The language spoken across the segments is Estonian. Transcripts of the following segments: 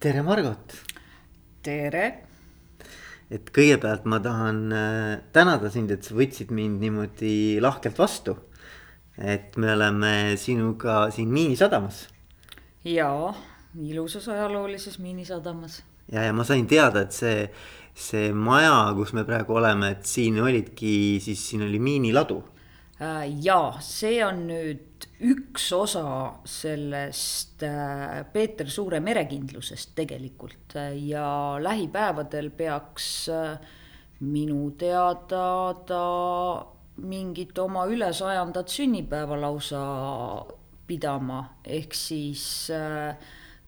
tere, Margot. tere. et kõigepealt ma tahan äh, tänada sind, et sa võtsid mind niimoodi lahkelt vastu. et me oleme sinuga siin Miinisadamas. jaa, ilusas ajaloolises Miinisadamas. ja, ja ma sain teada, et see, see maja, kus me praegu oleme, et siin olidki, siis siin oli miiniladu Äh, jaa, see on nüüd üks osa sellest äh, Peeter Suure merekindlusest tegelikult ja lähipäevadel peaks äh, minu teada ta mingit oma ülesajandat sünnipäeva lausa pidama, ehk siis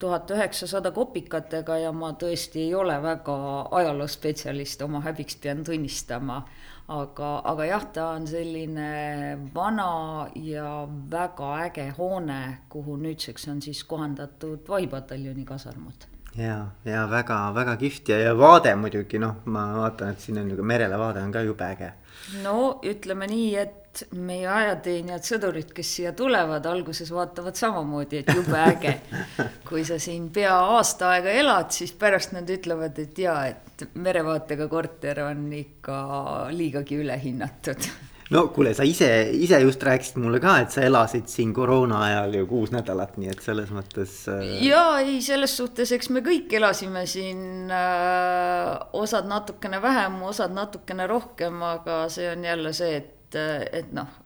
tuhat üheksasada kopikatega ja ma tõesti ei ole väga ajaloospetsialist, oma häbiks pean tunnistama aga, aga jah, ta on selline vana ja väga äge hoone, kuhu nüüdseks on siis kohandatud vahipataljoni kasarmud ja, ja väga-väga kihvt ja, ja vaade muidugi noh, ma vaatan, et siin on ka merele vaade on ka jube äge. no ütleme nii, et meie ajateenijad, sõdurid, kes siia tulevad, alguses vaatavad samamoodi, et jube äge. kui sa siin pea aasta aega elad, siis pärast nad ütlevad, et jaa, et merevaatega korter on ikka liigagi ülehinnatud no kuule, sa ise, ise just rääkisid mulle ka, et sa elasid siin koroona ajal ju kuus nädalat, nii et selles mõttes äh.... ja ei, selles suhtes, eks me kõik elasime siin äh,, osad natukene vähem, osad natukene rohkem, aga see on jälle see, et, et noh,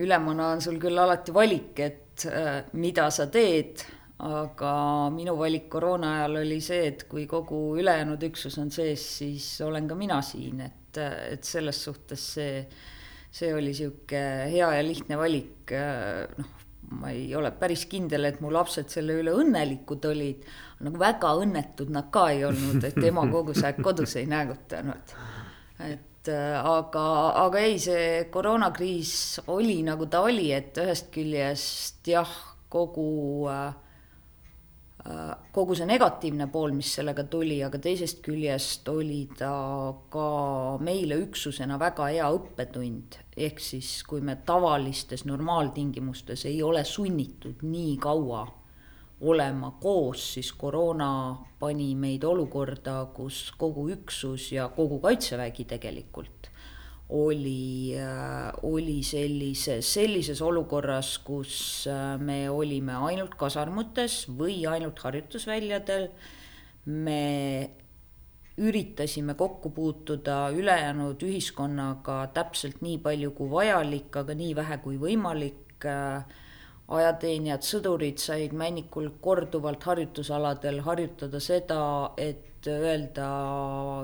ülemana on sul küll alati valik, et äh, mida sa teed aga minu valik koroona ajal oli see, et kui kogu ülejäänud üksus on sees, siis olen ka mina siin, et, et selles suhtes see see oli sihuke hea ja lihtne valik, noh, ma ei ole päris kindel, et mu lapsed selle üle õnnelikud olid, nagu väga õnnetud nad ka ei olnud, et ema kogu see aeg kodus ei näägutanud. et aga, aga ei, see koroonakriis oli nagu ta oli, et ühest küljest jah, kogu äh, Äh, kogu see negatiivne pool, mis sellega tuli, aga teisest küljest oli ta ka meile üksusena väga hea õppetund. ehk siis, kui me tavalistes normaaltingimustes ei ole sunnitud nii kaua olema koos, siis koroona pani meid olukorda, kus kogu üksus ja kogu kaitsevägi tegelikult oli, äh, oli sellises, sellises olukorras, kus äh, me olime ainult kasarmutes või ainult harjutusväljadel. me üritasime kokku puutuda ülejäänud ühiskonnaga täpselt nii palju kui vajalik, aga nii vähe kui võimalik äh, ajateenijad, sõdurid said Männikul korduvalt harjutusaladel harjutada seda, et öelda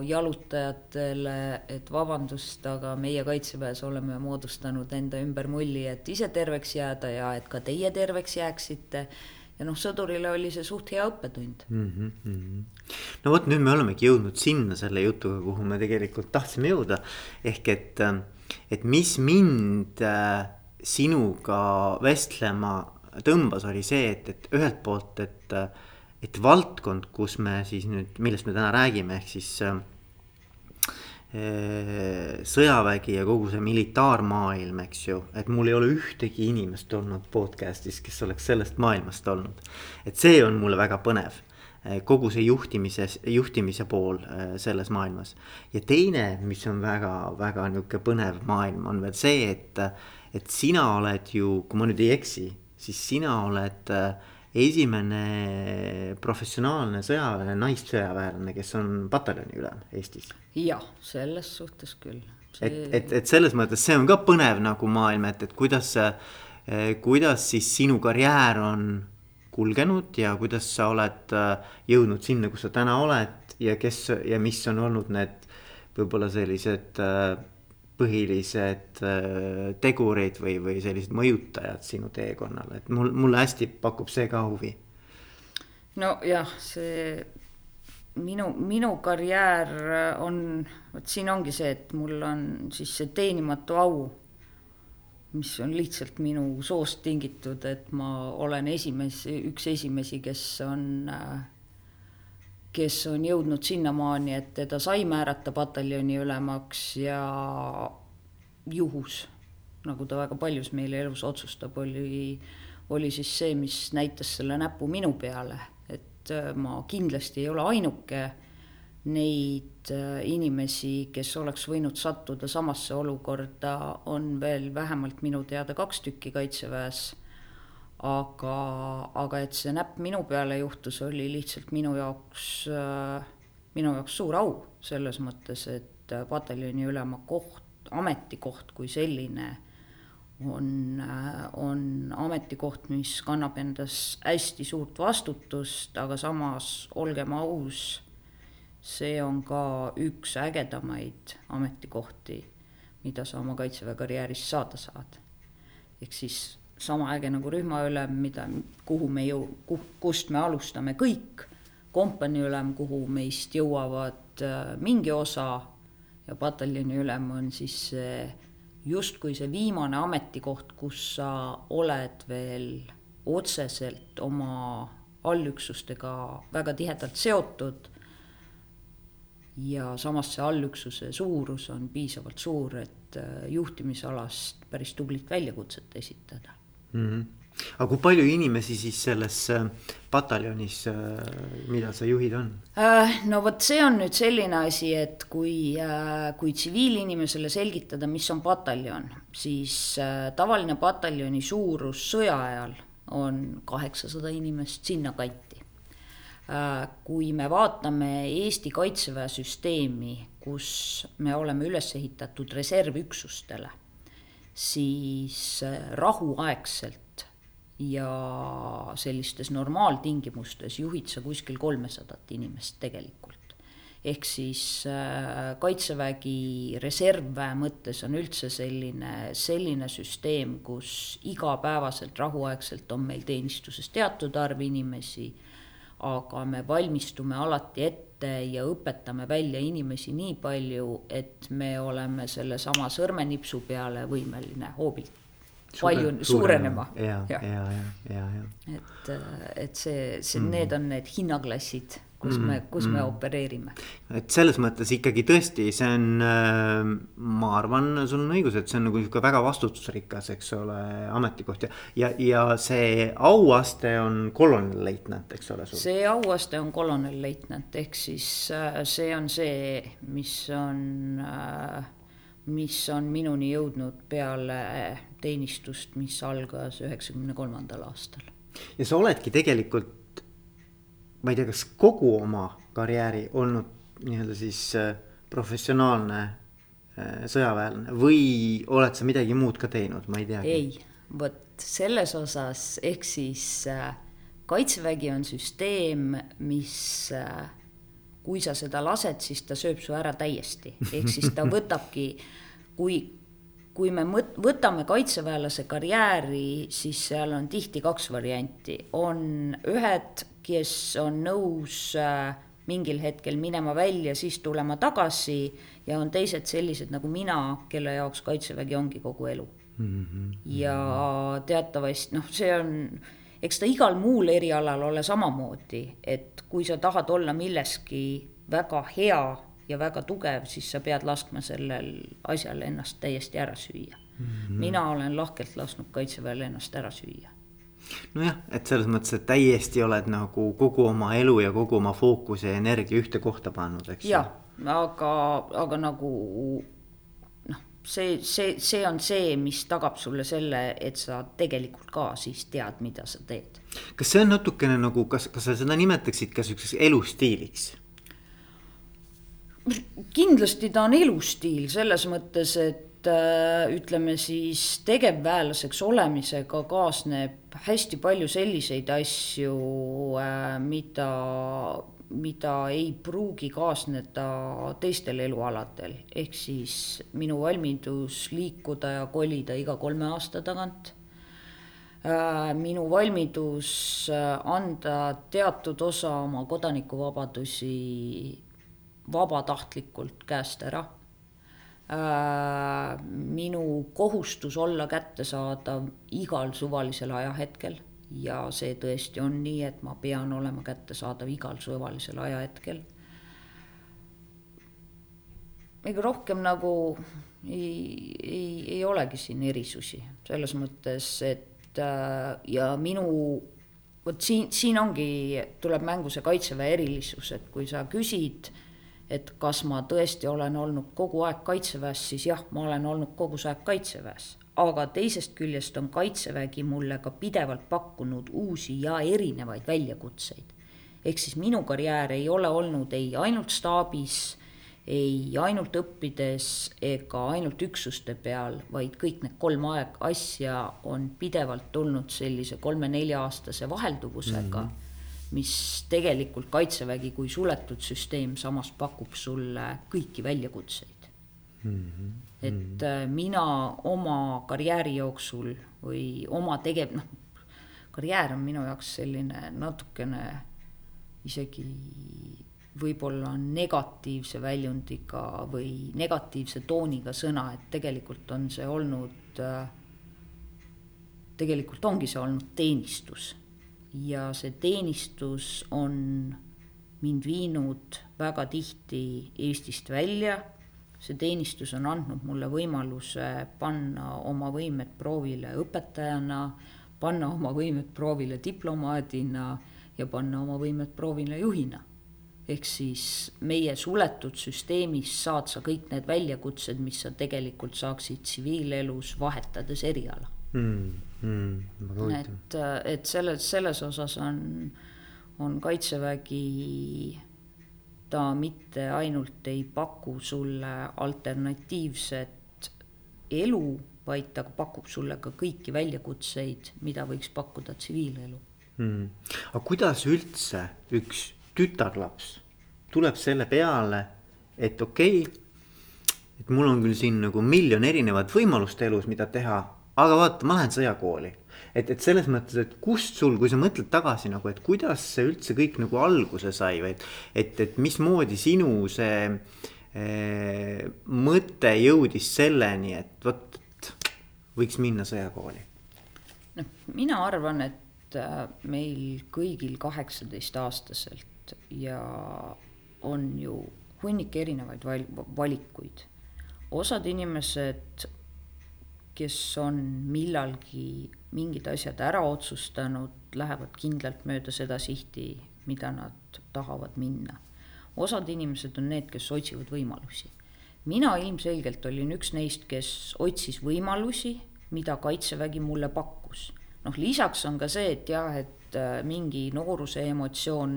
jalutajatele, et vabandust, aga meie kaitseväes oleme moodustanud enda ümber mulli, et ise terveks jääda ja et ka teie terveks jääksite ja noh, sõdurile oli see suht hea õppetund mm. -hmm. no vot, nüüd me olemegi jõudnud sinna selle jutuga, kuhu me tegelikult tahtsime jõuda. ehk et, et mis mind äh, sinuga vestlema tõmbas, oli see, et, et ühelt poolt, et, et valdkond, kus me siis nüüd, millest me täna räägime, ehk siis äh, sõjavägi ja kogu see militaarmaailm, eks ju, et mul ei ole ühtegi inimest olnud podcast'is, kes oleks sellest maailmast olnud. et see on mulle väga põnev, kogu see juhtimise, juhtimise pool äh, selles maailmas. ja teine, mis on väga-väga nihuke põnev maailm, on veel see, et et sina oled ju, kui ma nüüd ei eksi, siis sina oled äh, esimene professionaalne sõjaväelane, naissõjaväelane, kes on pataljoni ülem Eestis. jah, selles suhtes küll see.... et, et, et selles mõttes see on ka põnev nagu maailm, et, et kuidas, äh, kuidas siis sinu karjäär on kulgenud ja kuidas sa oled äh, jõudnud sinna, kus sa täna oled ja kes ja mis on olnud need võib-olla sellised äh, põhilised äh, tegurid või, või sellised mõjutajad sinu teekonnal, et mul, mulle hästi pakub see ka huvi. nojah, see minu, minu karjäär on, vot siin ongi see, et mul on siis see teenimatu au, mis on lihtsalt minu soost tingitud, et ma olen esimesi, üks esimesi, kes on äh, kes on jõudnud sinnamaani, et teda sai määrata pataljoni ülemaks ja juhus, nagu ta väga paljus meil elus otsustab, oli, oli siis see, mis näitas selle näpu minu peale, et äh, ma kindlasti ei ole ainuke neid äh, inimesi, kes oleks võinud sattuda samasse olukorda, on veel vähemalt minu teada kaks tükki Kaitseväes. Aga, aga et see näpp minu peale juhtus, oli lihtsalt minu jaoks, minu jaoks suur au selles mõttes, et pataljoni ülema koht, ametikoht kui selline on, on ametikoht, mis kannab endas hästi suurt vastutust, aga samas olgem aus, see on ka üks ägedamaid ametikohti, mida sa oma kaitseväe karjääris saada saad. ehk siis sama äge nagu rühmaülem, mida, kuhu me ju, kust me alustame kõik, kompaniiülem, kuhu meist jõuavad äh, mingi osa ja pataljoni ülem on siis see justkui see viimane ametikoht, kus sa oled veel otseselt oma allüksustega väga tihedalt seotud. ja samas see allüksuse suurus on piisavalt suur, et äh, juhtimisalast päris tublit väljakutset esitada mm. -hmm aga kui palju inimesi siis selles äh, pataljonis, äh, mida sa juhid, on? Äh, no vot, see on nüüd selline asi, et kui, kui tsiviilinimesele selgitada, mis on pataljon, siis tavaline pataljoni suurus sõja ajal on kaheksasada inimest sinnakanti. kui me vaatame Eesti Kaitseväe süsteemi, kus me oleme üles ehitatud reservüksustele, siis rahuaegselt ja sellistes normaaltingimustes juhid sa kuskil kolmesadat inimest tegelikult. ehk siis äh, kaitsevägi reservväe mõttes on üldse selline, selline süsteem, kus igapäevaselt rahuaegselt on meil teenistuses teatud arv inimesi, aga me valmistume alati ette ja õpetame välja inimesi nii palju, et me oleme sellesama sõrmenipsu peale võimeline hoobilt palju suurenema. ja, ja, ja, ja, ja. et, et see, see mm., need on need hinnaklassid, kus mm, me, kus mm. me opereerime. et selles mõttes ikkagi tõesti, see on, äh, ma arvan, sul on õigus, et see on nagu sihuke väga vastutusrikas, eks ole, ametikoht ja, ja, ja see auaste on kolonelleitnant, eks ole. see auaste on kolonelleitnant, ehk siis äh, see on see, mis on äh, mis on minuni jõudnud peale teenistust, mis algas üheksakümne kolmandal aastal. ja sa oledki tegelikult, ma ei tea, kas kogu oma karjääri olnud nii-öelda siis äh, professionaalne äh, sõjaväelane või oled sa midagi muud ka teinud, ma ei teagi. ei, vot selles osas, ehk siis äh, kaitsevägi on süsteem, mis kui sa seda lased, siis ta sööb su ära täiesti, ehk siis ta võtabki, kui, kui me mõt-, võtame kaitseväelase karjääri, siis seal on tihti kaks varianti, on ühed, kes on nõus äh, mingil hetkel minema välja, siis tulema tagasi ja on teised sellised nagu mina, kelle jaoks kaitsevägi ongi kogu elu mm. -hmm. ja teatavasti noh, see on eks ta igal muul erialal ole samamoodi, et kui sa tahad olla milleski väga hea ja väga tugev, siis sa pead laskma sellel asjal ennast täiesti ära süüa mm. -hmm. mina olen lahkelt lasknud kaitseväel ennast ära süüa nojah, et selles mõttes, et täiesti oled nagu kogu oma elu ja kogu oma fookuse ja energia ühte kohta pannud, eks. jah, aga, aga nagu see, see, see on see, mis tagab sulle selle, et sa tegelikult ka siis tead, mida sa teed. kas see on natukene nagu, kas, kas sa seda nimetaksid ka siukseks elustiiliks? Kindlasti ta on elustiil selles mõttes, et äh, ütleme siis tegevväelaseks olemisega kaasneb hästi palju selliseid asju, äh, mida mida ei pruugi kaasneda teistel elualadel, ehk siis minu valmidus liikuda ja kolida iga kolme aasta tagant. Äh, minu valmidus anda teatud osa oma kodanikuvabadusi vabatahtlikult käest ära. Äh, minu kohustus olla kättesaadav igal suvalisel ajahetkel ja see tõesti on nii, et ma pean olema kättesaadav igal suvalisel ajahetkel. ega rohkem nagu ei, ei, ei olegi siin erisusi selles mõttes, et äh, ja minu vot siin, siin ongi, tuleb mängu see kaitseväe erilisus, et kui sa küsid, et kas ma tõesti olen olnud kogu aeg kaitseväes, siis jah, ma olen olnud kogu aeg kaitseväes. aga teisest küljest on kaitsevägi mulle ka pidevalt pakkunud uusi ja erinevaid väljakutseid. ehk siis minu karjäär ei ole olnud ei ainult staabis ei ainult õppides ega ainult üksuste peal, vaid kõik need kolm aeg asja on pidevalt tulnud sellise kolme-nelja-aastase vahelduvusega mm, -hmm. Mis tegelikult Kaitsevägi kui suletud süsteem samas pakub sulle kõiki väljakutseid mm. -hmm. et äh, mina oma karjääri jooksul või oma tegev-, noh, karjäär on minu jaoks selline natukene isegi võib-olla negatiivse väljundiga või negatiivse tooniga sõna, et tegelikult on see olnud, tegelikult ongi see olnud teenistus. Ja see teenistus on mind viinud väga tihti Eestist välja, see teenistus on andnud mulle võimaluse panna oma võimed proovile õpetajana, panna oma võimed proovile diplomaadina ja panna oma võimed proovile juhina. Ehk siis meie suletud süsteemis saad sa kõik need väljakutsed, mis sa tegelikult saaksid tsiviilelus vahetades eriala. Mm,. Mm, et, et selles, selles osas on, on kaitsevägi, ta mitte ainult ei paku sulle alternatiivset elu, vaid ta pakub sulle ka kõiki väljakutseid, mida võiks pakkuda tsiviilelu. Mm.. aga kuidas üldse üks tütarlaps tuleb selle peale, et okei okay,, et mul on küll siin nagu miljon erinevat võimalust elus, mida teha, aga vaata, ma lähen sõjakooli. et, et selles mõttes, et kust sul, kui sa mõtled tagasi nagu, et kuidas see üldse kõik nagu alguse sai või et, et, et mismoodi sinu see eh, mõte jõudis selleni, et vot võiks minna sõjakooli? noh, mina arvan, et äh, meil kõigil kaheksateistaastaselt ja on ju hunnik erinevaid val-, valikuid. osad inimesed, kes on millalgi mingid asjad ära otsustanud, lähevad kindlalt mööda seda sihti, mida nad tahavad minna. osad inimesed on need, kes otsivad võimalusi. mina ilmselgelt olin üks neist, kes otsis võimalusi, mida Kaitsevägi mulle pakkus. noh, lisaks on ka see, et jah, et äh, mingi nooruse emotsioon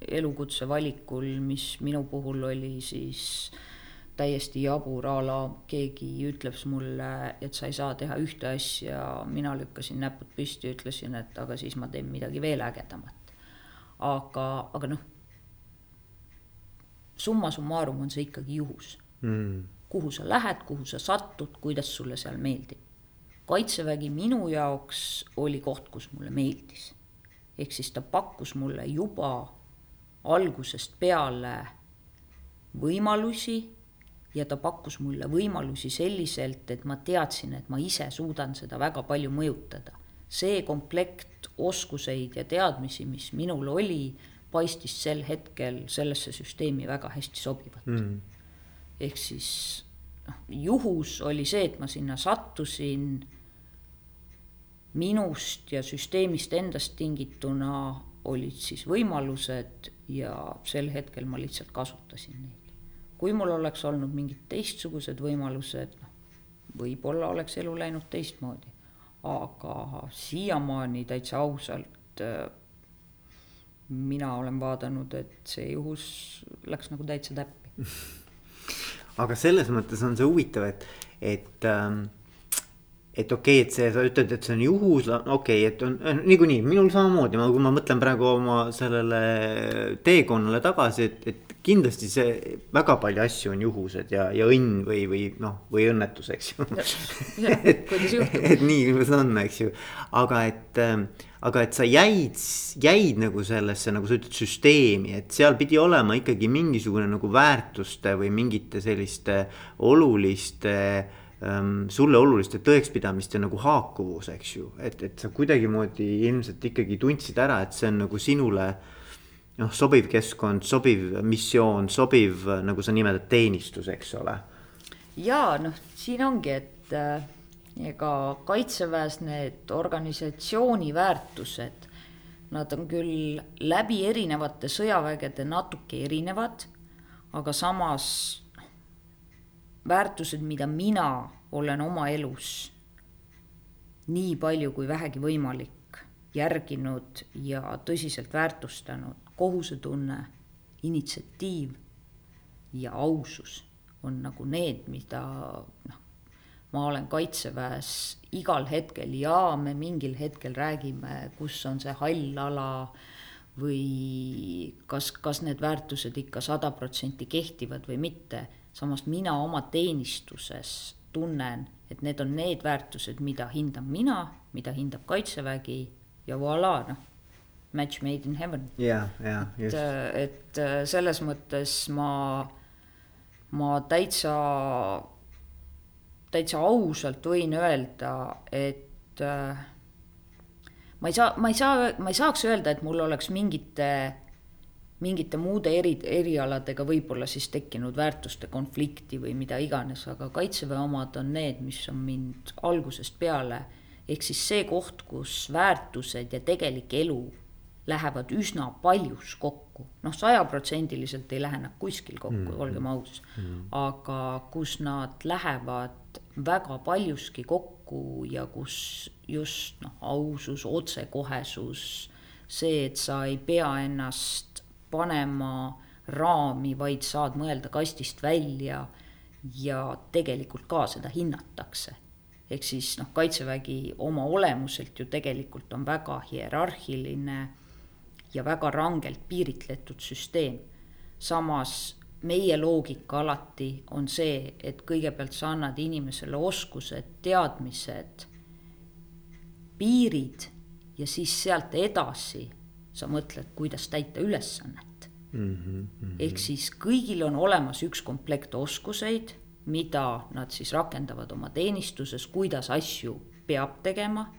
elukutse valikul, mis minu puhul oli siis täiesti jabur a la keegi ütleb mulle, et sa ei saa teha ühte asja, mina lükkasin näpud püsti, ütlesin, et aga siis ma teen midagi veel ägedamat. aga, aga noh, summa summarum on see ikkagi juhus mm.. kuhu sa lähed, kuhu sa satud, kuidas sulle seal meeldib. kaitsevägi minu jaoks oli koht, kus mulle meeldis ehk siis ta pakkus mulle juba algusest peale võimalusi ja ta pakkus mulle võimalusi selliselt, et ma teadsin, et ma ise suudan seda väga palju mõjutada. see komplekt oskuseid ja teadmisi, mis minul oli, paistis sel hetkel sellesse süsteemi väga hästi sobivat mm.. ehk siis noh, juhus oli see, et ma sinna sattusin minust ja süsteemist endast tingituna olid siis võimalused ja sel hetkel ma lihtsalt kasutasin neid. Kui mul oleks olnud mingid teistsugused võimalused, noh, võib-olla oleks elu läinud teistmoodi. aga siiamaani täitsa ausalt äh, mina olen vaadanud, et see juhus läks nagu täitsa täppi aga selles mõttes on see huvitav, et, et ähm, et okei okay,, et see, sa ütled, et see on juhus, okei okay,, et on äh, niikuinii minul samamoodi, ma, kui ma mõtlen praegu oma sellele teekonnale tagasi, et, et kindlasti see väga palju asju on juhused ja, ja õnn või, või noh, või õnnetus, eks ju. et, et nii see on, eks ju, aga et ähm, aga et sa jäid, jäid nagu sellesse, nagu sa ütled, süsteemi, et seal pidi olema ikkagi mingisugune nagu väärtuste või mingite selliste oluliste ähm, sulle oluliste tõekspidamiste nagu haakuvus, eks ju, et, et sa kuidagimoodi ilmselt ikkagi tundsid ära, et see on nagu sinule noh, sobiv keskkond, sobiv missioon, sobiv, nagu sa nimetad, teenistus, eks ole. ja noh, siin ongi, et äh, ega kaitseväes need organisatsiooni väärtused nad on küll läbi erinevate sõjavägede natuke erinevad, aga samas väärtused, mida mina olen oma elus nii palju kui vähegi võimalik järginud ja tõsiselt väärtustanud, kohusetunne, initsiatiiv ja ausus on nagu need, mida noh, ma olen kaitseväes igal hetkel ja me mingil hetkel räägime, kus on see hall ala või kas, kas need väärtused ikka sada protsenti kehtivad või mitte. samas mina oma teenistuses tunnen, et need on need väärtused, mida hindan mina, mida hindab kaitsevägi ja voilà, noh, match made in heaven. ja, ja just. et selles mõttes ma, ma täitsa, täitsa ausalt võin öelda, et äh, ma ei saa, ma ei saa, ma ei saaks öelda, et mul oleks mingite mingite muude eri, erialadega võib-olla siis tekkinud väärtuste konflikti või mida iganes, aga kaitseväe omad on need, mis on mind algusest peale, ehk siis see koht, kus väärtused ja tegelik elu lähevad üsna paljus kokku, noh, sajaprotsendiliselt ei lähe nad kuskil kokku mm, olgem ausad. Mm, aga kus nad lähevad väga paljuski kokku ja kus just noh, ausus, otsekohesus, see, et sa ei pea ennast panema raami, vaid saad mõelda kastist välja ja tegelikult ka seda hinnatakse. ehk siis noh, kaitsevägi oma olemuselt ju tegelikult on väga hierarhiline ja väga rangelt piiritletud süsteem. samas meie loogika alati on see, et kõigepealt sa annad inimesele oskused, teadmised, piirid ja siis sealt edasi sa mõtled, kuidas täita ülesannet mm. -hmm. ehk siis kõigil on olemas üks komplekt oskuseid, mida nad siis rakendavad oma teenistuses, kuidas asju peab tegema.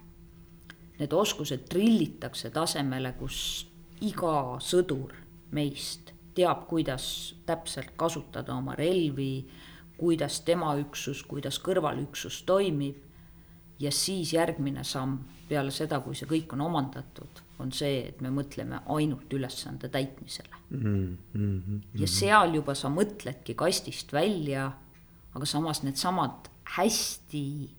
Need oskused trillitakse tasemele, kus iga sõdur meist teab, kuidas täpselt kasutada oma relvi, kuidas tema üksus, kuidas kõrvalüksus toimib. ja siis järgmine samm peale seda, kui see kõik on omandatud on see, et me mõtleme ainult ülesande täitmisele mm. -hmm, mm -hmm. ja seal juba sa mõtledki kastist välja, aga samas needsamad hästi,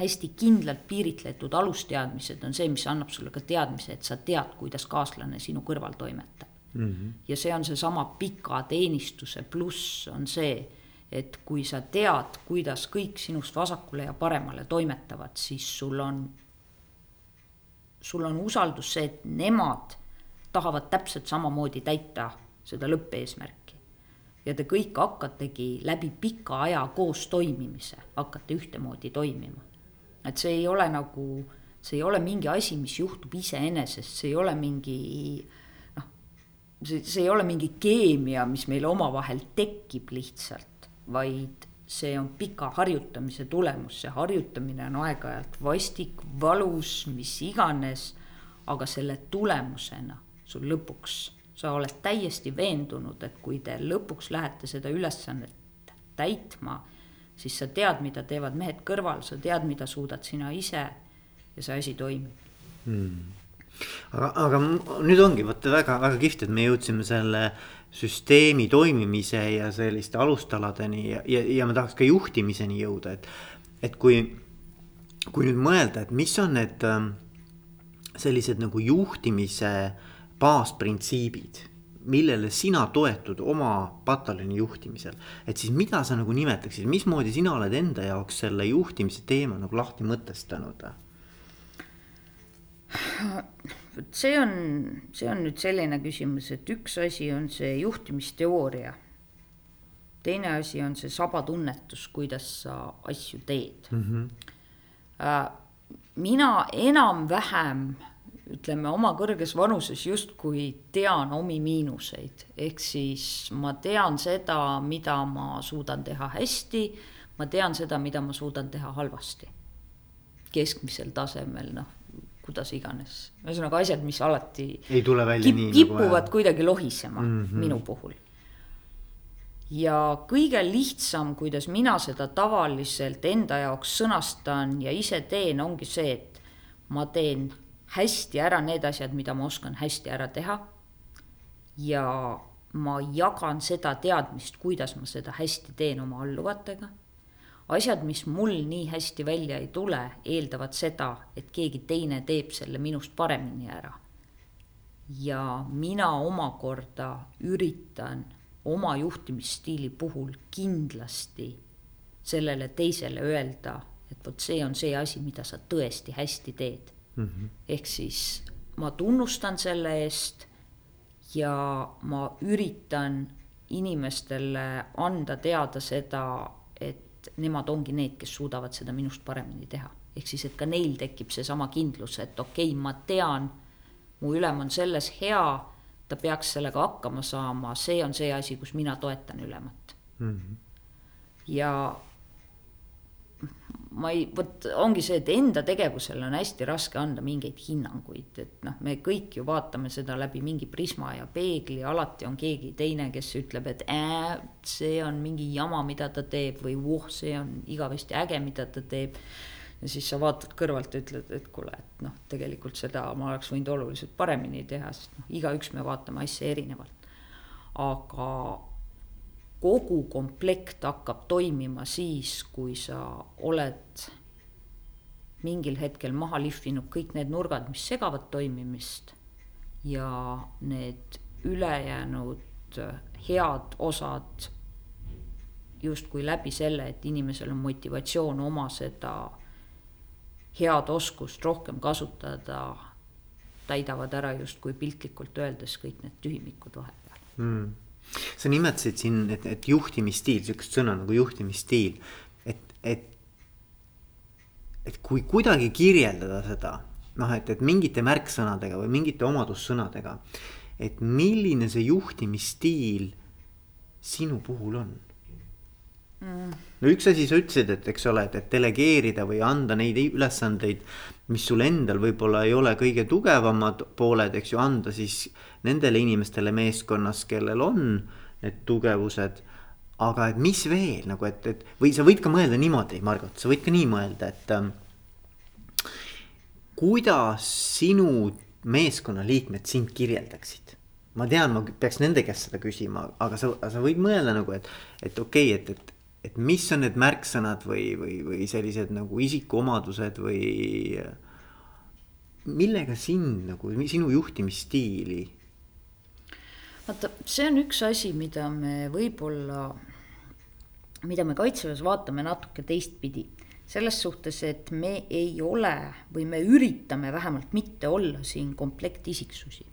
hästi kindlalt piiritletud alusteadmised on see, mis annab sulle ka teadmise, et sa tead, kuidas kaaslane sinu kõrval toimetab mm. -hmm. ja see on seesama pika teenistuse pluss on see, et kui sa tead, kuidas kõik sinust vasakule ja paremale toimetavad, siis sul on sul on usaldus see, et nemad tahavad täpselt samamoodi täita seda lõppeesmärki. ja te kõik hakkategi läbi pika aja koos toimimise, hakkate ühtemoodi toimima. Et see ei ole nagu, see ei ole mingi asi, mis juhtub iseenesest, see ei ole mingi noh, see, see ei ole mingi keemia, mis meil omavahel tekib lihtsalt, vaid see on pika harjutamise tulemus, see harjutamine on aeg-ajalt vastik, valus, mis iganes. aga selle tulemusena sul lõpuks, sa oled täiesti veendunud, et kui te lõpuks lähete seda ülesannet täitma, siis sa tead, mida teevad mehed kõrval, sa tead, mida suudad sina ise ja see asi toimib hmm aga, aga nüüd ongi vaata väga-väga kihvt, et me jõudsime selle süsteemi toimimise ja selliste alustaladeni ja, ja, ja ma tahaks ka juhtimiseni jõuda, et. et kui, kui nüüd mõelda, et mis on need ähm, sellised nagu juhtimise baasprintsiibid millele sina toetud oma pataljoni juhtimisel. et siis mida sa nagu nimetaksid, mismoodi sina oled enda jaoks selle juhtimise teema nagu lahti mõtestanud? vot see on, see on nüüd selline küsimus, et üks asi on see juhtimisteooria. teine asi on see sabatunnetus, kuidas sa asju teed mm. -hmm. mina enam-vähem ütleme oma kõrges vanuses justkui tean omi miinuseid, ehk siis ma tean seda, mida ma suudan teha hästi. ma tean seda, mida ma suudan teha halvasti. keskmisel tasemel, noh kuidas iganes. ühesõnaga asjad, mis alati ei tule välja kip, nii kipuvad nagu kuidagi lohisema mm -hmm. minu puhul. ja kõige lihtsam, kuidas mina seda tavaliselt enda jaoks sõnastan ja ise teen, ongi see, et ma teen hästi ära need asjad, mida ma oskan hästi ära teha. ja ma jagan seda teadmist, kuidas ma seda hästi teen oma alluvatega. asjad, mis mul nii hästi välja ei tule, eeldavad seda, et keegi teine teeb selle minust paremini ära. ja mina omakorda üritan oma juhtimisstiili puhul kindlasti sellele teisele öelda, et vot see on see asi, mida sa tõesti hästi teed mm. -hmm. ehk siis ma tunnustan selle eest ja ma üritan inimestele anda teada seda, et nemad ongi need, kes suudavad seda minust paremini teha. ehk siis, et ka neil tekib seesama kindlus, et okei okay,, ma tean, mu ülem on selles hea, ta peaks sellega hakkama saama, see on see asi, kus mina toetan ülemat mm. -hmm. ja ma ei, vot ongi see, et enda tegevusele on hästi raske anda mingeid hinnanguid, et noh, me kõik ju vaatame seda läbi mingi prisma ja peegli, alati on keegi teine, kes ütleb, et äh, see on mingi jama, mida ta teeb või voh, see on igavesti äge, mida ta teeb. ja siis sa vaatad kõrvalt ja ütled, et kuule, et noh, tegelikult seda ma oleks võinud oluliselt paremini teha, sest noh, igaüks me vaatame asja erinevalt. aga kogu komplekt hakkab toimima siis, kui sa oled mingil hetkel maha lihvinud kõik need nurgad, mis segavad toimimist ja need ülejäänud head osad justkui läbi selle, et inimesel on motivatsioon oma seda head oskust rohkem kasutada, täidavad ära justkui piltlikult öeldes kõik need tühimikud vahepeal. Mm sa nimetasid siin, et, et juhtimisstiil, sihukest sõna nagu juhtimisstiil, et, et. et kui kuidagi kirjeldada seda, noh, et, et mingite märksõnadega või mingite omadussõnadega. et milline see juhtimisstiil sinu puhul on mm.? no üks asi sa ütlesid, et eks ole, et, et delegeerida või anda neid ülesandeid, mis sul endal võib-olla ei ole kõige tugevamad pooled, eks ju, anda siis nendele inimestele meeskonnas, kellel on need tugevused. aga et mis veel nagu, et, et või sa võid ka mõelda niimoodi, Margot, sa võid ka nii mõelda, et ähm,. kuidas sinu meeskonnaliikmed sind kirjeldaksid? ma tean, ma peaks nende käest seda küsima, aga sa, sa võid mõelda nagu, et, et okei okay,, et, et et mis on need märksõnad või, või, või sellised nagu isikuomadused või. millega sind nagu, sinu juhtimisstiili vaata, see on üks asi, mida me võib-olla, mida me kaitseväes vaatame natuke teistpidi. selles suhtes, et me ei ole või me üritame vähemalt mitte olla siin komplektisiksusi.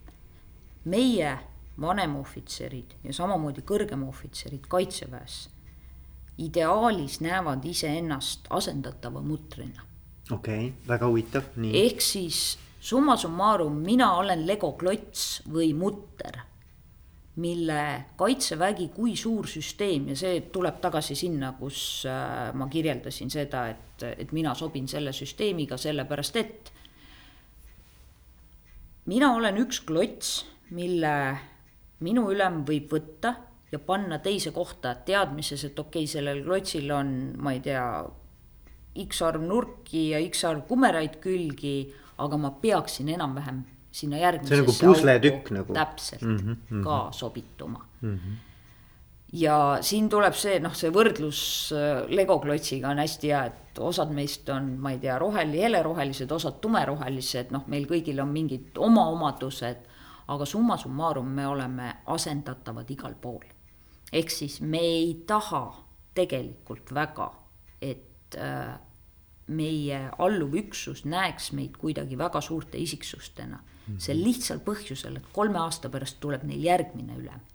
meie vanemohvitserid ja samamoodi kõrgemohvitserid kaitseväes ideaalis näevad iseennast asendatava mutrina. okei okay,, väga huvitav, nii. ehk siis summa summarum, mina olen Lego klots või mutter mille kaitsevägi kui suur süsteem ja see tuleb tagasi sinna, kus äh, ma kirjeldasin seda, et, et mina sobin selle süsteemiga sellepärast, et mina olen üks klots, mille minu ülem võib võtta ja panna teise kohta teadmises, et okei okay,, sellel klotsil on, ma ei tea, X arv nurki ja X arv kumeraid külgi, aga ma peaksin enam-vähem sinna järgmisesse. see on nagu pusletükk nagu. täpselt mm, -hmm, mm -hmm. ka sobituma mm. -hmm. ja siin tuleb see, noh, see võrdlus äh, Lego klotsiga on hästi hea, et osad meist on, ma ei tea, roheli-, helerohelised, osad tumerohelised, noh, meil kõigil on mingid oma omadused. aga summa summarum me oleme asendatavad igal pool. ehk siis me ei taha tegelikult väga, et äh, meie alluv üksus näeks meid kuidagi väga suurte isiksustena. Sel lihtsal põhjusel, et kolme aasta pärast tuleb neil järgmine ülem.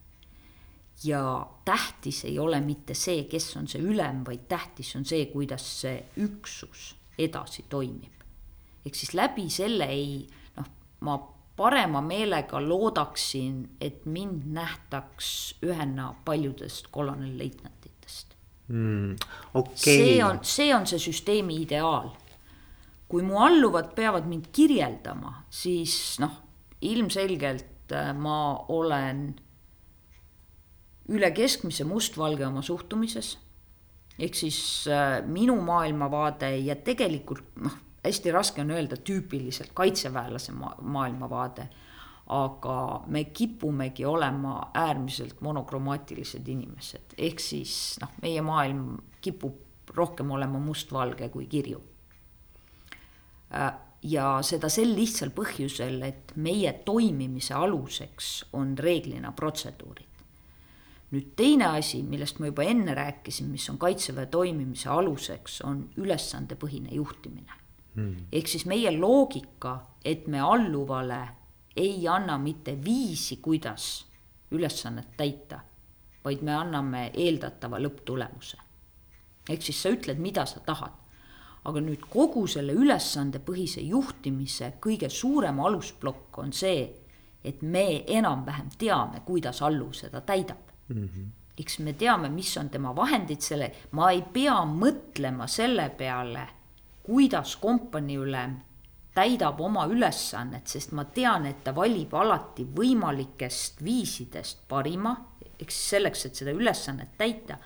ja tähtis ei ole mitte see, kes on see ülem, vaid tähtis on see, kuidas see üksus edasi toimib. ehk siis läbi selle ei noh, ma parema meelega loodaksin, et mind nähtaks ühena paljudest kolonelleitnantidest mm,. Okay. see on, see on see süsteemi ideaal kui mu alluvad peavad mind kirjeldama, siis noh, ilmselgelt äh, ma olen üle keskmise mustvalge oma suhtumises. ehk siis äh, minu maailmavaade ja tegelikult noh, hästi raske on öelda tüüpiliselt kaitseväelase ma maailmavaade, aga me kipumegi olema äärmiselt monokromaatilised inimesed, ehk siis noh, meie maailm kipub rohkem olema mustvalge kui kirju. Äh, ja seda sel lihtsal põhjusel, et meie toimimise aluseks on reeglina protseduurid. nüüd teine asi, millest ma juba enne rääkisin, mis on kaitseväe toimimise aluseks, on ülesandepõhine juhtimine hmm.. ehk siis meie loogika, et me alluvale ei anna mitte viisi, kuidas ülesannet täita, vaid me anname eeldatava lõpptulemuse. ehk siis sa ütled, mida sa tahad aga nüüd kogu selle ülesandepõhise juhtimise kõige suurem alusplokk on see, et me enam-vähem teame, kuidas alluv seda täidab mm. -hmm. eks me teame, mis on tema vahendid selle, ma ei pea mõtlema selle peale, kuidas kompaniiülem täidab oma ülesannet, sest ma tean, et ta valib alati võimalikest viisidest parima, eks selleks, et seda ülesannet täita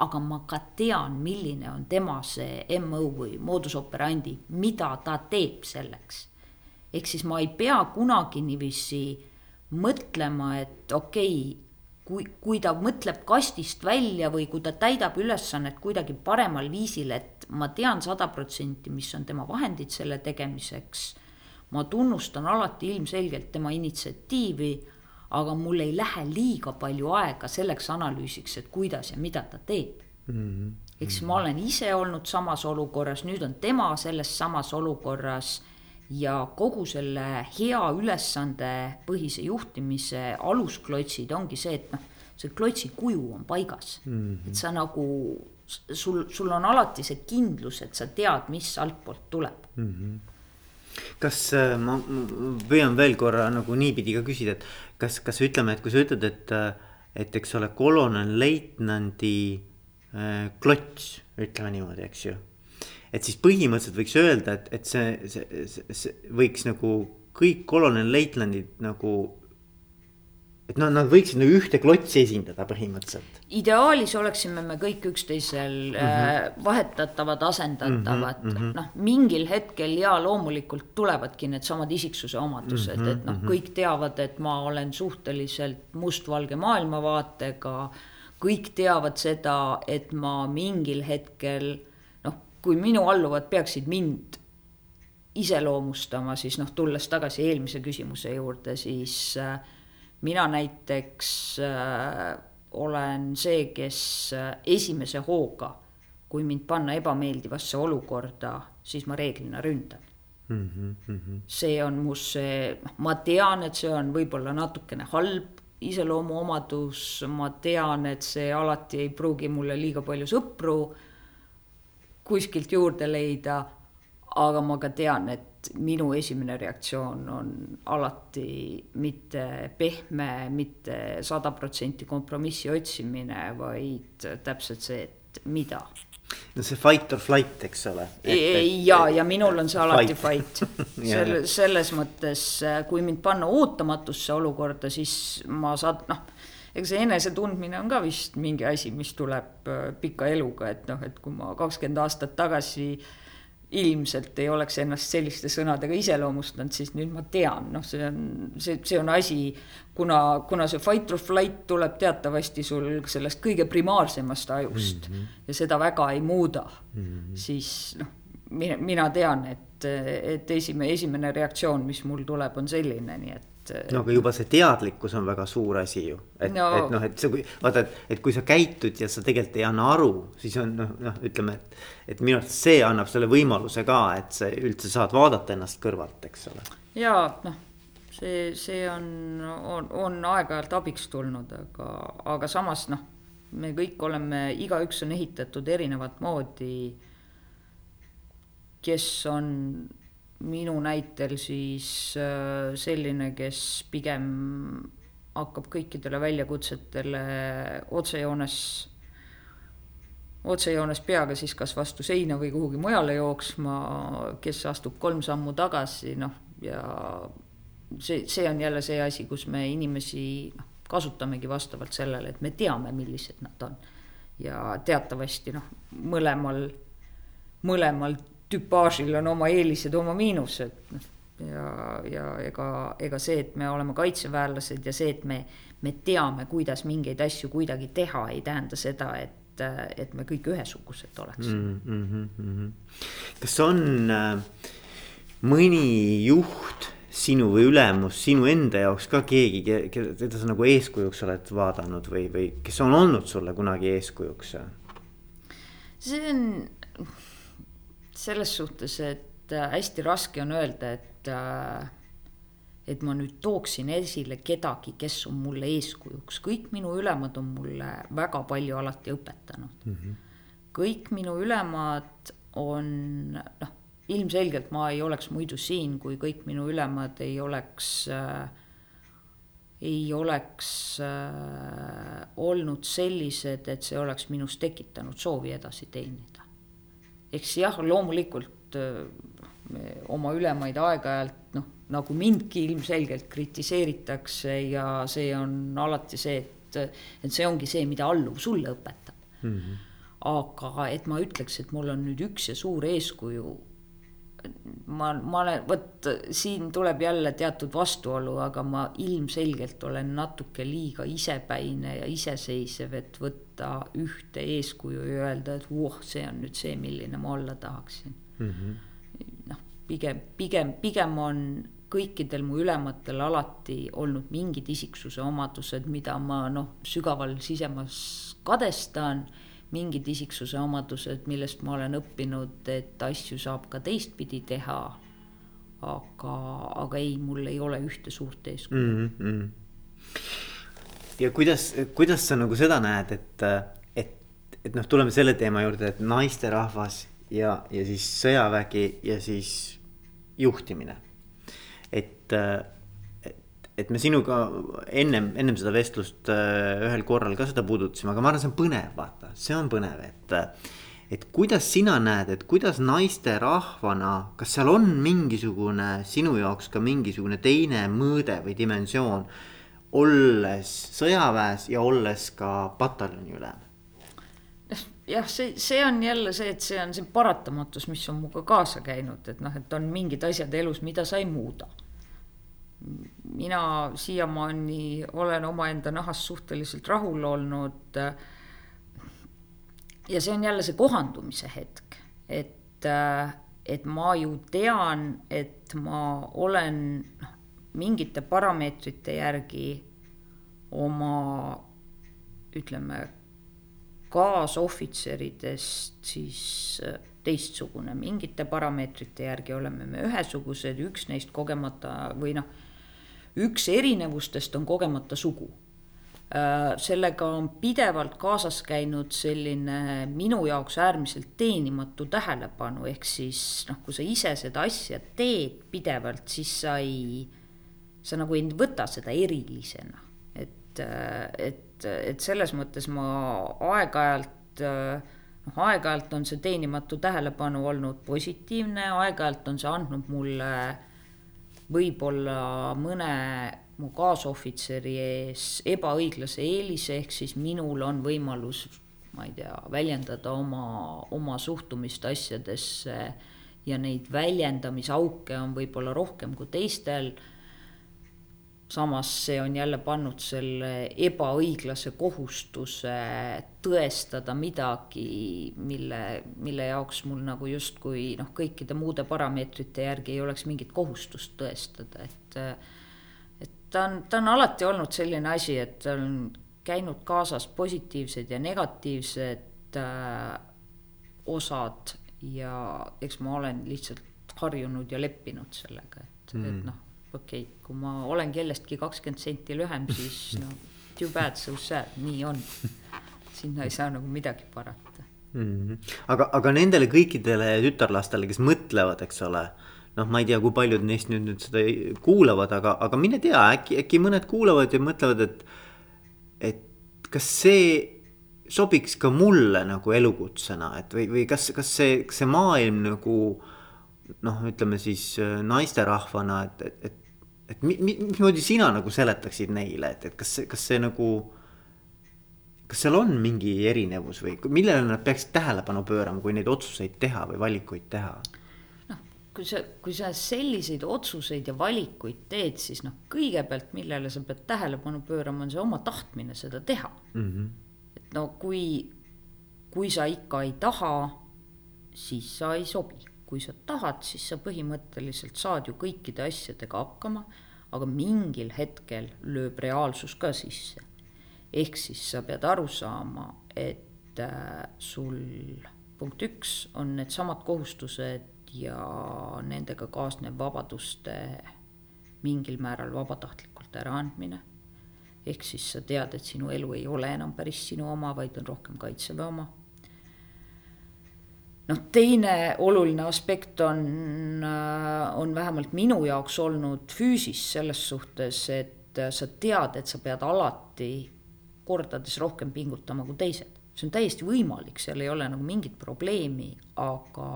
aga ma ka tean, milline on tema see MO või moodus operandi, mida ta teeb selleks. ehk siis ma ei pea kunagi niiviisi mõtlema, et okei okay,, kui, kui ta mõtleb kastist välja või kui ta täidab ülesannet kuidagi paremal viisil, et ma tean sada protsenti, mis on tema vahendid selle tegemiseks. ma tunnustan alati ilmselgelt tema initsiatiivi aga mul ei lähe liiga palju aega selleks analüüsiks, et kuidas ja mida ta teeb mm. -hmm. eks ma olen ise olnud samas olukorras, nüüd on tema selles samas olukorras ja kogu selle hea ülesandepõhise juhtimise alusklotsid ongi see, et noh, see klotsi kuju on paigas mm, -hmm. et sa nagu sul, sul on alati see kindlus, et sa tead, mis altpoolt tuleb mm. -hmm kas äh, ma püüan veel korra nagu niipidi ka küsida, et kas, kas ütleme, et kui sa ütled, et, et eks ole, kolonel-leitnandi äh, klots, ütleme niimoodi, eks ju. et siis põhimõtteliselt võiks öelda, et, et see, see, see, see võiks nagu kõik kolonel-leitnandid nagu et noh, nad võiksid nagu ühte klotsi esindada põhimõtteliselt. ideaalis oleksime me kõik üksteisel mm -hmm. vahetatavad, asendatavad mm -hmm. noh, mingil hetkel ja loomulikult tulevadki needsamad isiksuse omadused mm, -hmm. et noh, mhm. kõik teavad, et ma olen suhteliselt mustvalge maailmavaatega. kõik teavad seda, et ma mingil hetkel noh, kui minu alluvad peaksid mind iseloomustama, siis noh, tulles tagasi eelmise küsimuse juurde, siis äh, mina näiteks äh, olen see, kes äh, esimese hooga, kui mind panna ebameeldivasse olukorda, siis ma reeglina ründan mm. -hmm. see on mu see, noh, ma tean, et see on võib-olla natukene halb iseloomuomadus, ma tean, et see alati ei pruugi mulle liiga palju sõpru kuskilt juurde leida. aga ma ka tean, et minu esimene reaktsioon on alati mitte pehme, mitte sada protsenti kompromissi otsimine, vaid täpselt see, et mida. no see fight or flight, eks ole. ja, ja minul on see alati fight, fight. selle, selles mõttes, kui mind panna ootamatusse olukorda, siis ma saan, noh ega see enesetundmine on ka vist mingi asi, mis tuleb äh, pika eluga, et noh, et kui ma kakskümmend aastat tagasi äh, ilmselt ei oleks ennast selliste sõnadega iseloomustanud, siis nüüd ma tean, noh, see on, see, see on asi, kuna, kuna see fight or flight tuleb teatavasti sul sellest kõige primaarsemast ajust mm -hmm. ja seda väga ei muuda mm, -hmm. siis noh, mina, mina tean, et, et esimene, esimene reaktsioon, mis mul tuleb, on selline, nii et et. no aga juba see teadlikkus on väga suur asi ju, et no., et noh, et see, vaata, et, et kui sa käitud ja sa tegelikult ei anna aru, siis on noh, noh, ütleme, et. et minu arust see annab selle võimaluse ka, et sa üldse saad vaadata ennast kõrvalt, eks ole. ja noh, see, see on, on, on aeg-ajalt abiks tulnud, aga, aga samas noh, me kõik oleme, igaüks on ehitatud erinevat moodi. kes on minu näitel siis äh, selline, kes pigem hakkab kõikidele väljakutsetele otsejoones, otsejoones peaga siis kas vastu seina või kuhugi mujale jooksma, kes astub kolm sammu tagasi, noh, ja see, see on jälle see asi, kus me inimesi noh, kasutamegi vastavalt sellele, et me teame, millised nad on. ja teatavasti noh, mõlemal, mõlemal tüpaažil on oma eelised, oma miinused. ja, ja ega, ega see, et me oleme kaitseväelased ja see, et me, me teame, kuidas mingeid asju kuidagi teha, ei tähenda seda, et, et me kõik ühesugused oleksime mm. -hmm. kas on äh, mõni juht sinu või ülemus sinu enda jaoks ka keegi, keda sa nagu eeskujuks oled vaadanud või, või kes on olnud sulle kunagi eeskujuks? see on selles suhtes, et äh, hästi raske on öelda, et, äh, et ma nüüd tooksin esile kedagi, kes on mulle eeskujuks, kõik minu ülemad on mulle väga palju alati õpetanud mm. -hmm. kõik minu ülemad on noh, ilmselgelt ma ei oleks muidu siin, kui kõik minu ülemad ei oleks äh, ei oleks äh, olnud sellised, et see oleks minus tekitanud soovi edasi teenida eks jah, loomulikult äh, oma ülemaid aeg-ajalt noh, nagu mindki ilmselgelt kritiseeritakse ja see on alati see, et, et see ongi see, mida alluv sulle õpetab mm. -hmm. aga et ma ütleks, et mul on nüüd üks ja suur eeskuju ma, ma olen, vot siin tuleb jälle teatud vastuolu, aga ma ilmselgelt olen natuke liiga isepäine ja iseseisev, et võtta ühte eeskuju ja öelda, et voh, see on nüüd see, milline ma olla tahaksin. Mm -hmm.. noh, pigem, pigem, pigem on kõikidel mu ülematel alati olnud mingid isiksuse omadused, mida ma noh, sügaval sisemas kadestan mingid isiksuse omadused, millest ma olen õppinud, et asju saab ka teistpidi teha. aga, aga ei, mul ei ole ühte suurt eeskuju mm. -hmm. ja kuidas, kuidas sa nagu seda näed, et, et, et noh, tuleme selle teema juurde, et naisterahvas ja, ja siis sõjavägi ja siis juhtimine. et et me sinuga ennem, ennem seda vestlust äh, ühel korral ka seda puudutasime, aga ma arvan, see on põnev, vaata, see on põnev, et. et kuidas sina näed, et kuidas naisterahvana, kas seal on mingisugune sinu jaoks ka mingisugune teine mõõde või dimensioon. olles sõjaväes ja olles ka pataljoni ülem jah, see, see on jälle see, et see on see paratamatus, mis on minuga kaasa käinud, et noh, et on mingid asjad elus, mida sa ei muuda mina siiamaani olen omaenda nahas suhteliselt rahul olnud. ja see on jälle see kohandumise hetk, et, et ma ju tean, et ma olen noh, mingite parameetrite järgi oma ütleme, kaasohvitseridest siis teistsugune, mingite parameetrite järgi oleme me ühesugused, üks neist kogemata või noh üks erinevustest on kogemata sugu. Äh, sellega on pidevalt kaasas käinud selline minu jaoks äärmiselt teenimatu tähelepanu, ehk siis noh, kui sa ise seda asja teed pidevalt, siis sa ei, sa nagu ei võta seda erilisena. et, et, et selles mõttes ma aeg-ajalt noh, aeg-ajalt on see teenimatu tähelepanu olnud positiivne, aeg-ajalt on see andnud mulle võib-olla mõne mu kaasohvitseri ees ebaõiglase eelise, ehk siis minul on võimalus, ma ei tea, väljendada oma, oma suhtumist asjadesse ja neid väljendamisauke on võib-olla rohkem kui teistel samas see on jälle pannud selle ebaõiglase kohustuse tõestada midagi, mille, mille jaoks mul nagu justkui noh, kõikide muude parameetrite järgi ei oleks mingit kohustust tõestada, et. et ta on, ta on alati olnud selline asi, et on käinud kaasas positiivsed ja negatiivsed äh, osad ja eks ma olen lihtsalt harjunud ja leppinud sellega, et mm., et noh okei okay,, kui ma olen kellestki kakskümmend senti lühem, siis no too bad, so sad, nii on. sinna ei saa nagu midagi parata mm. -hmm. aga, aga nendele kõikidele tütarlastele, kes mõtlevad, eks ole noh, ma ei tea, kui paljud neist nüüd, nüüd seda kuulavad, aga, aga mine tea, äkki, äkki mõned kuulavad ja mõtlevad, et. et kas see sobiks ka mulle nagu elukutsena, et või, või kas, kas see, see maailm nagu noh, ütleme siis naisterahvana, et, et, et et mi, mi, mismoodi sina nagu seletaksid neile, et, et kas, kas see nagu. kas seal on mingi erinevus või millele nad peaksid tähelepanu pöörama, kui neid otsuseid teha või valikuid teha? kui sa, kui sa selliseid otsuseid ja valikuid teed, siis noh, kõigepealt, millele sa pead tähelepanu pöörama, on see oma tahtmine seda teha mm. -hmm. et no kui, kui sa ikka ei taha, siis sa ei sobi, kui sa tahad, siis sa põhimõtteliselt saad ju kõikide asjadega hakkama, aga mingil hetkel lööb reaalsus ka sisse. ehk siis sa pead aru saama, et äh, sul punkt üks on needsamad kohustused ja nendega kaasnev vabaduste mingil määral vabatahtlikult äraandmine. ehk siis sa tead, et sinu elu ei ole enam päris sinu oma, vaid on rohkem kaitseväe oma. Noh, teine oluline aspekt on, on vähemalt minu jaoks olnud füüsis selles suhtes, et sa tead, et sa pead alati kordades rohkem pingutama kui teised. See on täiesti võimalik, seal ei ole nagu mingit probleemi, aga,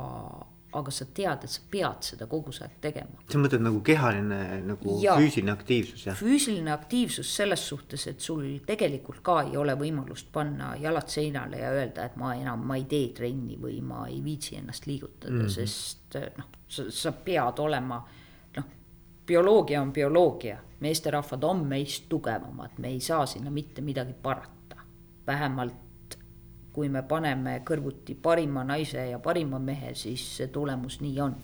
aga sa tead, et sa pead seda kogu aeg tegema. sa mõtled nagu kehaline nagu ja, füüsiline aktiivsus jah? füüsiline aktiivsus selles suhtes, et sul tegelikult ka ei ole võimalust panna jalad seinale ja öelda, et ma enam, ma ei tee trenni või ma ei viitsi ennast liigutada mm, -hmm. sest noh, sa, sa pead olema noh, bioloogia on bioloogia, meesterahvad on meist tugevamad, me ei saa sinna mitte midagi parata. vähemalt kui me paneme kõrvuti parima naise ja parima mehe, siis see tulemus nii on.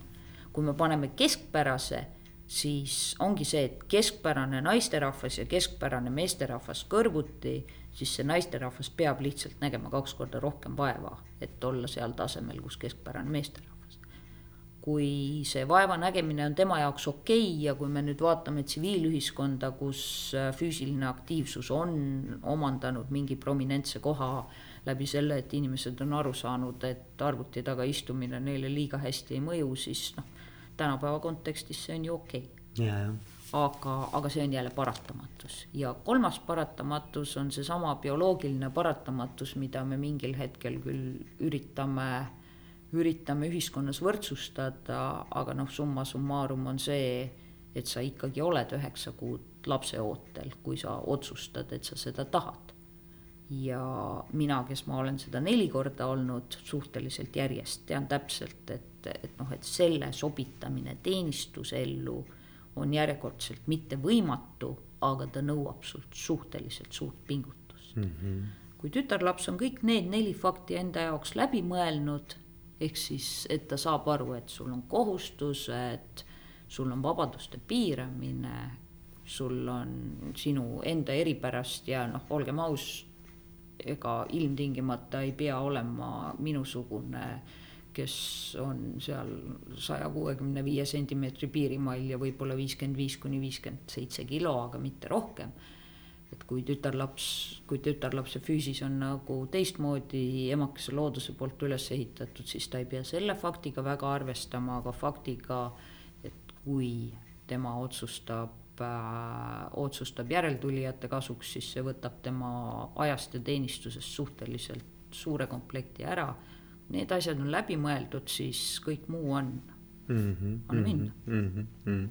kui me paneme keskpärase, siis ongi see, et keskpärane naisterahvas ja keskpärane meesterahvas kõrvuti, siis see naisterahvas peab lihtsalt nägema kaks korda rohkem vaeva, et olla seal tasemel, kus keskpärane meesterahvas kui see vaevanägemine on tema jaoks okei okay ja kui me nüüd vaatame tsiviilühiskonda, kus füüsiline aktiivsus on omandanud mingi prominentse koha läbi selle, et inimesed on aru saanud, et arvuti taga istumine neile liiga hästi ei mõju, siis noh, tänapäeva kontekstis see on ju okei. Okay.. aga, aga see on jälle paratamatus. Ja kolmas paratamatus on seesama bioloogiline paratamatus, mida me mingil hetkel küll üritame, üritame ühiskonnas võrdsustada, aga noh, summa summarum on see, et sa ikkagi oled üheksa kuud lapseootel, kui sa otsustad, et sa seda tahad ja mina, kes ma olen seda neli korda olnud suhteliselt järjest, tean täpselt, et, et noh, et selle sobitamine teenistusellu on järjekordselt mitte võimatu, aga ta nõuab sult suhteliselt suurt pingutust mm. -hmm. kui tütarlaps on kõik need neli fakti enda jaoks läbi mõelnud, ehk siis, et ta saab aru, et sul on kohustused, sul on vabaduste piiramine, sul on sinu enda eripärast ja noh, olgem aus ega ilmtingimata ei pea olema minusugune, kes on seal saja kuuekümne viie sentimeetri piirimail ja võib-olla viiskümmend viis kuni viiskümmend seitse kilo, aga mitte rohkem. et kui tütarlaps, kui tütarlapse füüsis on nagu teistmoodi emakese looduse poolt üles ehitatud, siis ta ei pea selle faktiga väga arvestama, aga faktiga, et kui tema otsustab otsustab järeltulijate kasuks, siis see võtab tema ajast ja teenistusest suhteliselt suure komplekti ära. Need asjad on läbi mõeldud, siis kõik muu on mm, -hmm, on minna mm. -hmm, mm -hmm.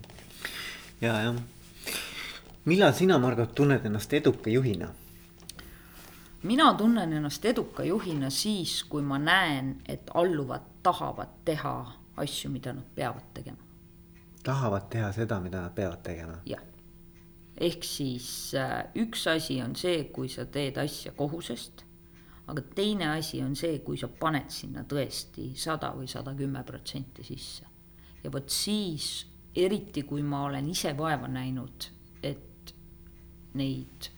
ja, jah. millal sina, Margot, tunned ennast eduka juhina? mina tunnen ennast eduka juhina siis, kui ma näen, et alluvad tahavad teha asju, mida nad peavad tegema tahavad teha seda, mida nad peavad tegema. jah, ehk siis äh, üks asi on see, kui sa teed asja kohusest, aga teine asi on see, kui sa paned sinna tõesti sada või sada kümme protsenti sisse. ja vot siis, eriti kui ma olen ise vaeva näinud, et neid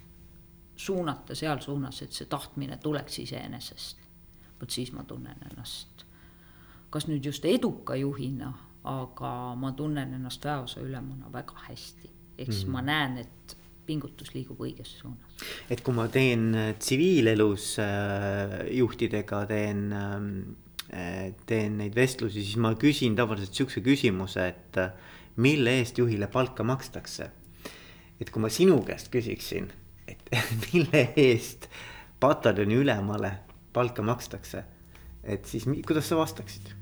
suunata seal suunas, et see tahtmine tuleks iseenesest, vot siis ma tunnen ennast kas nüüd just eduka juhina aga ma tunnen ennast väeosa ülemana väga hästi. ehk siis mm -hmm. ma näen, et pingutus liigub õiges suunas. et kui ma teen äh, tsiviilelus äh, juhtidega, teen äh,, teen neid vestlusi, siis ma küsin tavaliselt sihukese küsimuse, et äh, mille eest juhile palka makstakse. et kui ma sinu käest küsiksin, et mille eest pataljoni ülemale palka makstakse, et siis kuidas sa vastaksid?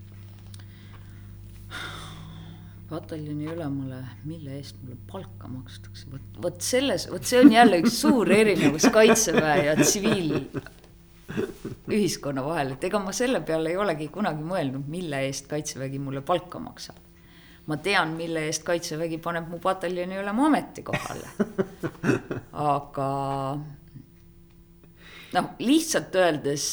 Pataljoni ülemale, mille eest mulle palka makstakse, vot, vot selles, vot see on jälle üks suur erinevus kaitseväe ja tsiviilühiskonna vahel, et ega ma selle peale ei olegi kunagi mõelnud, mille eest kaitsevägi mulle palka maksab. ma tean, mille eest kaitsevägi paneb mu pataljoni ülema ametikohale. aga noh, lihtsalt öeldes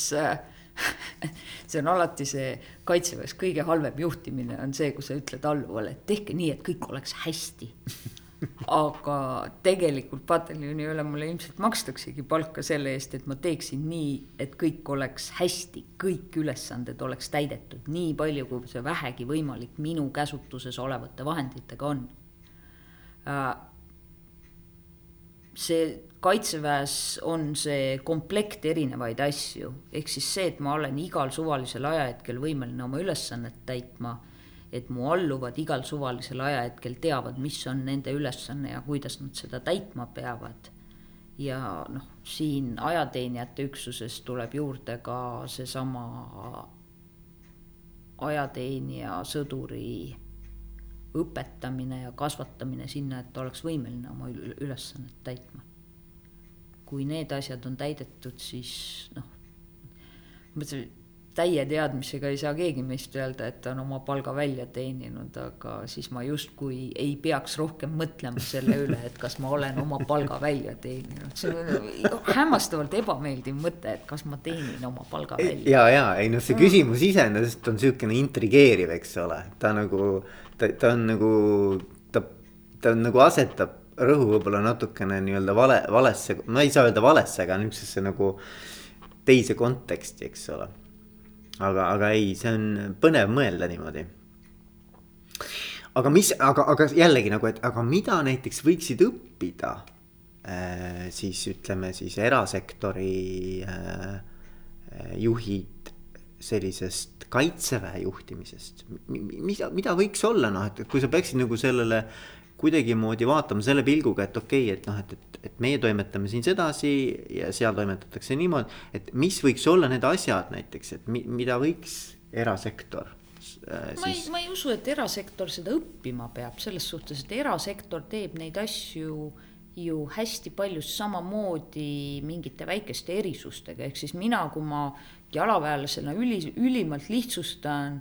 see on alati see kaitseväes kõige halvem juhtimine on see, kui sa ütled alluvale, et tehke nii, et kõik oleks hästi aga tegelikult pataljoni ülemale ilmselt makstaksegi palka selle eest, et ma teeksin nii, et kõik oleks hästi, kõik ülesanded oleks täidetud nii palju, kui see vähegi võimalik minu käsutuses olevate vahenditega on. See kaitseväes on see komplekt erinevaid asju, ehk siis see, et ma olen igal suvalisel ajahetkel võimeline oma ülesannet täitma et mu alluvad igal suvalisel ajahetkel teavad, mis on nende ülesanne ja kuidas nad seda täitma peavad. ja noh, siin ajateenijate üksuses tuleb juurde ka seesama ajateenija, sõduri õpetamine ja kasvatamine sinna, et ta oleks võimeline oma ülesannet täitma. kui need asjad on täidetud, siis noh, mõtlesin täie teadmisega ei saa keegi meist öelda, et ta on oma palga välja teeninud, aga siis ma justkui ei peaks rohkem mõtlema selle üle, et kas ma olen oma palga välja teeninud. see on hämmastavalt ebameeldiv mõte, et kas ma teenin oma palga välja. ja, ja ei noh, see küsimus iseenesest on sihukene intrigeeriv, eks ole, ta nagu, ta, ta on nagu, ta, ta nagu asetab rõhu võib-olla natukene nii-öelda vale, valesse, ma ei saa öelda valesse, aga niisugusesse nagu teise konteksti, eks ole aga, aga ei, see on põnev mõelda niimoodi. aga mis, aga, aga jällegi nagu, et aga mida näiteks võiksid õppida äh, siis ütleme siis erasektori äh, juhid sellisest kaitseväe juhtimisest, mida, mida võiks olla noh, et kui sa peaksid nagu sellele kuidagimoodi vaatama selle pilguga, et okei okay,, et noh, et, et, et meie toimetame siin sedasi ja seal toimetatakse niimoodi. et mis võiks olla need asjad näiteks, et mi, mida võiks erasektor äh,. ma ei, ma ei usu, et erasektor seda õppima peab selles suhtes, et erasektor teeb neid asju ju hästi paljus samamoodi mingite väikeste erisustega, ehk siis mina, kui ma jalaväelasena üli, ülimalt lihtsustan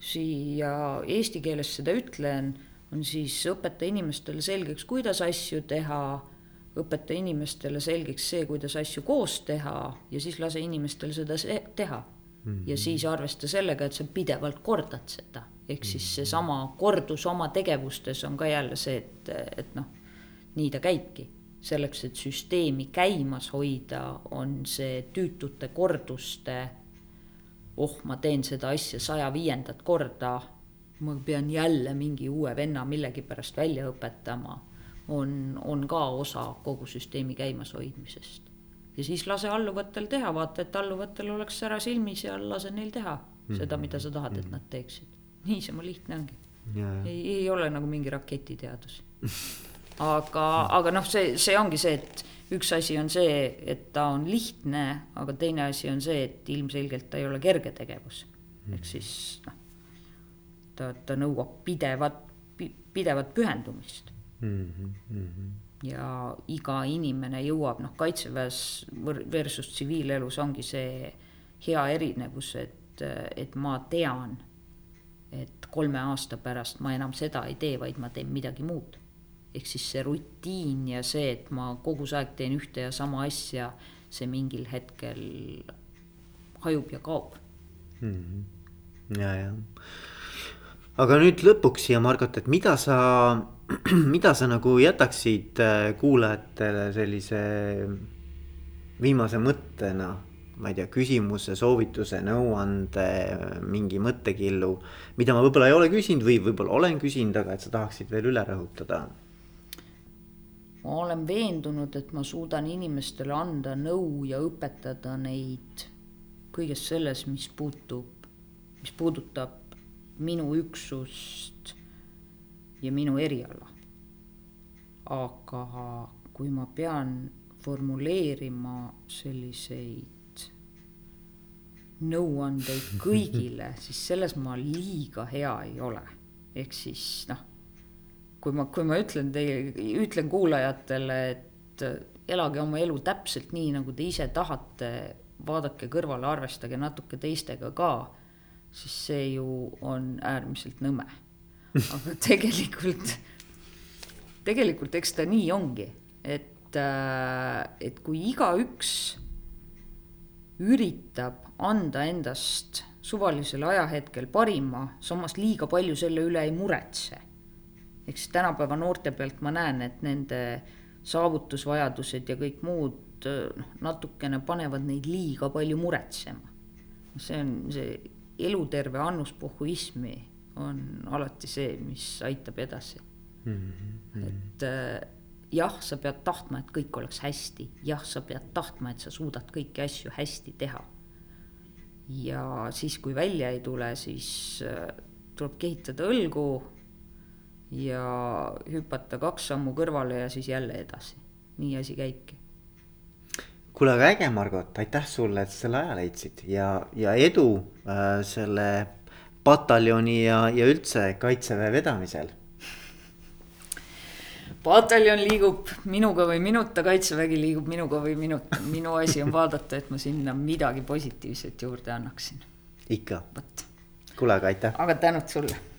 siia eesti keeles seda ütlen on siis õpeta inimestele selgeks, kuidas asju teha, õpeta inimestele selgeks see, kuidas asju koos teha ja siis lase inimestel seda teha mm. -hmm. ja siis arvesta sellega, et sa pidevalt kordad seda, ehk siis mhm. seesama kordus oma tegevustes on ka jälle see, et, et noh, nii ta käibki. Selleks, et süsteemi käimas hoida, on see tüütute korduste, oh, ma teen seda asja saja viiendat korda ma pean jälle mingi uue venna millegipärast välja õpetama, on, on ka osa kogu süsteemi käimashoidmisest. ja siis lase alluvatel teha, vaata, et alluvatel oleks sära silmis ja lase neil teha seda, mida sa tahad, et mhm. nad teeksid. niisama lihtne ongi. ei, ei ole nagu mingi raketiteadus. aga, aga noh, see, see ongi see, et üks asi on see, et ta on lihtne, aga teine asi on see, et ilmselgelt ta ei ole kerge tegevus. ehk siis noh ta, ta nõuab pidevat, pidevat pühendumist mm. -hmm. ja iga inimene jõuab, noh, kaitseväes versus tsiviilelus ongi see hea erinevus, et, et ma tean, et kolme aasta pärast ma enam seda ei tee, vaid ma teen midagi muud. Ehk siis see rutiin ja see, et ma kogu aeg teen ühte ja sama asja, see mingil hetkel hajub ja kaob mm. -hmm. ja, ja aga nüüd lõpuks siia, Margot, et mida sa, mida sa nagu jätaksid äh, kuulajatele sellise viimase mõttena, ma ei tea, küsimuse, soovituse, nõuande, mingi mõttekillu, mida ma võib-olla ei ole küsinud või võib-olla olen küsinud, aga et sa tahaksid veel üle rõhutada? Ma olen veendunud, et ma suudan inimestele anda nõu ja õpetada neid kõiges selles, mis puutub, mis puudutab minu üksust ja minu eriala. aga kui ma pean formuleerima selliseid nõuandeid kõigile, siis selles ma liiga hea ei ole. ehk siis noh, kui ma, kui ma ütlen teie, ütlen kuulajatele, et elage oma elu täpselt nii, nagu te ise tahate, vaadake kõrvale, arvestage natuke teistega ka siis see ju on äärmiselt nõme. aga tegelikult, tegelikult eks ta nii ongi, et, äh, et kui igaüks üritab anda endast suvalisel ajahetkel parima, samas liiga palju selle üle ei muretse. Eks tänapäeva noorte pealt ma näen, et nende saavutusvajadused ja kõik muud noh, natukene panevad neid liiga palju muretsema. see on see eluterve annuspohhuismi on alati see, mis aitab edasi mm. -hmm. et äh, jah, sa pead tahtma, et kõik oleks hästi, jah, sa pead tahtma, et sa suudad kõiki asju hästi teha. ja siis, kui välja ei tule, siis äh, tuleb kehitada õlgu ja hüpata kaks sammu kõrvale ja siis jälle edasi. nii asi käibki kuule, aga äge, Margot, aitäh sulle, et selle aja leidsid ja, ja edu äh, selle pataljoni ja, ja üldse kaitseväe vedamisel pataljon liigub minuga või minuta, kaitsevägi liigub minuga või minuta, minu asi on vaadata, et ma sinna midagi positiivset juurde annaksin. ikka. kuule, aga aitäh. aga tänud sulle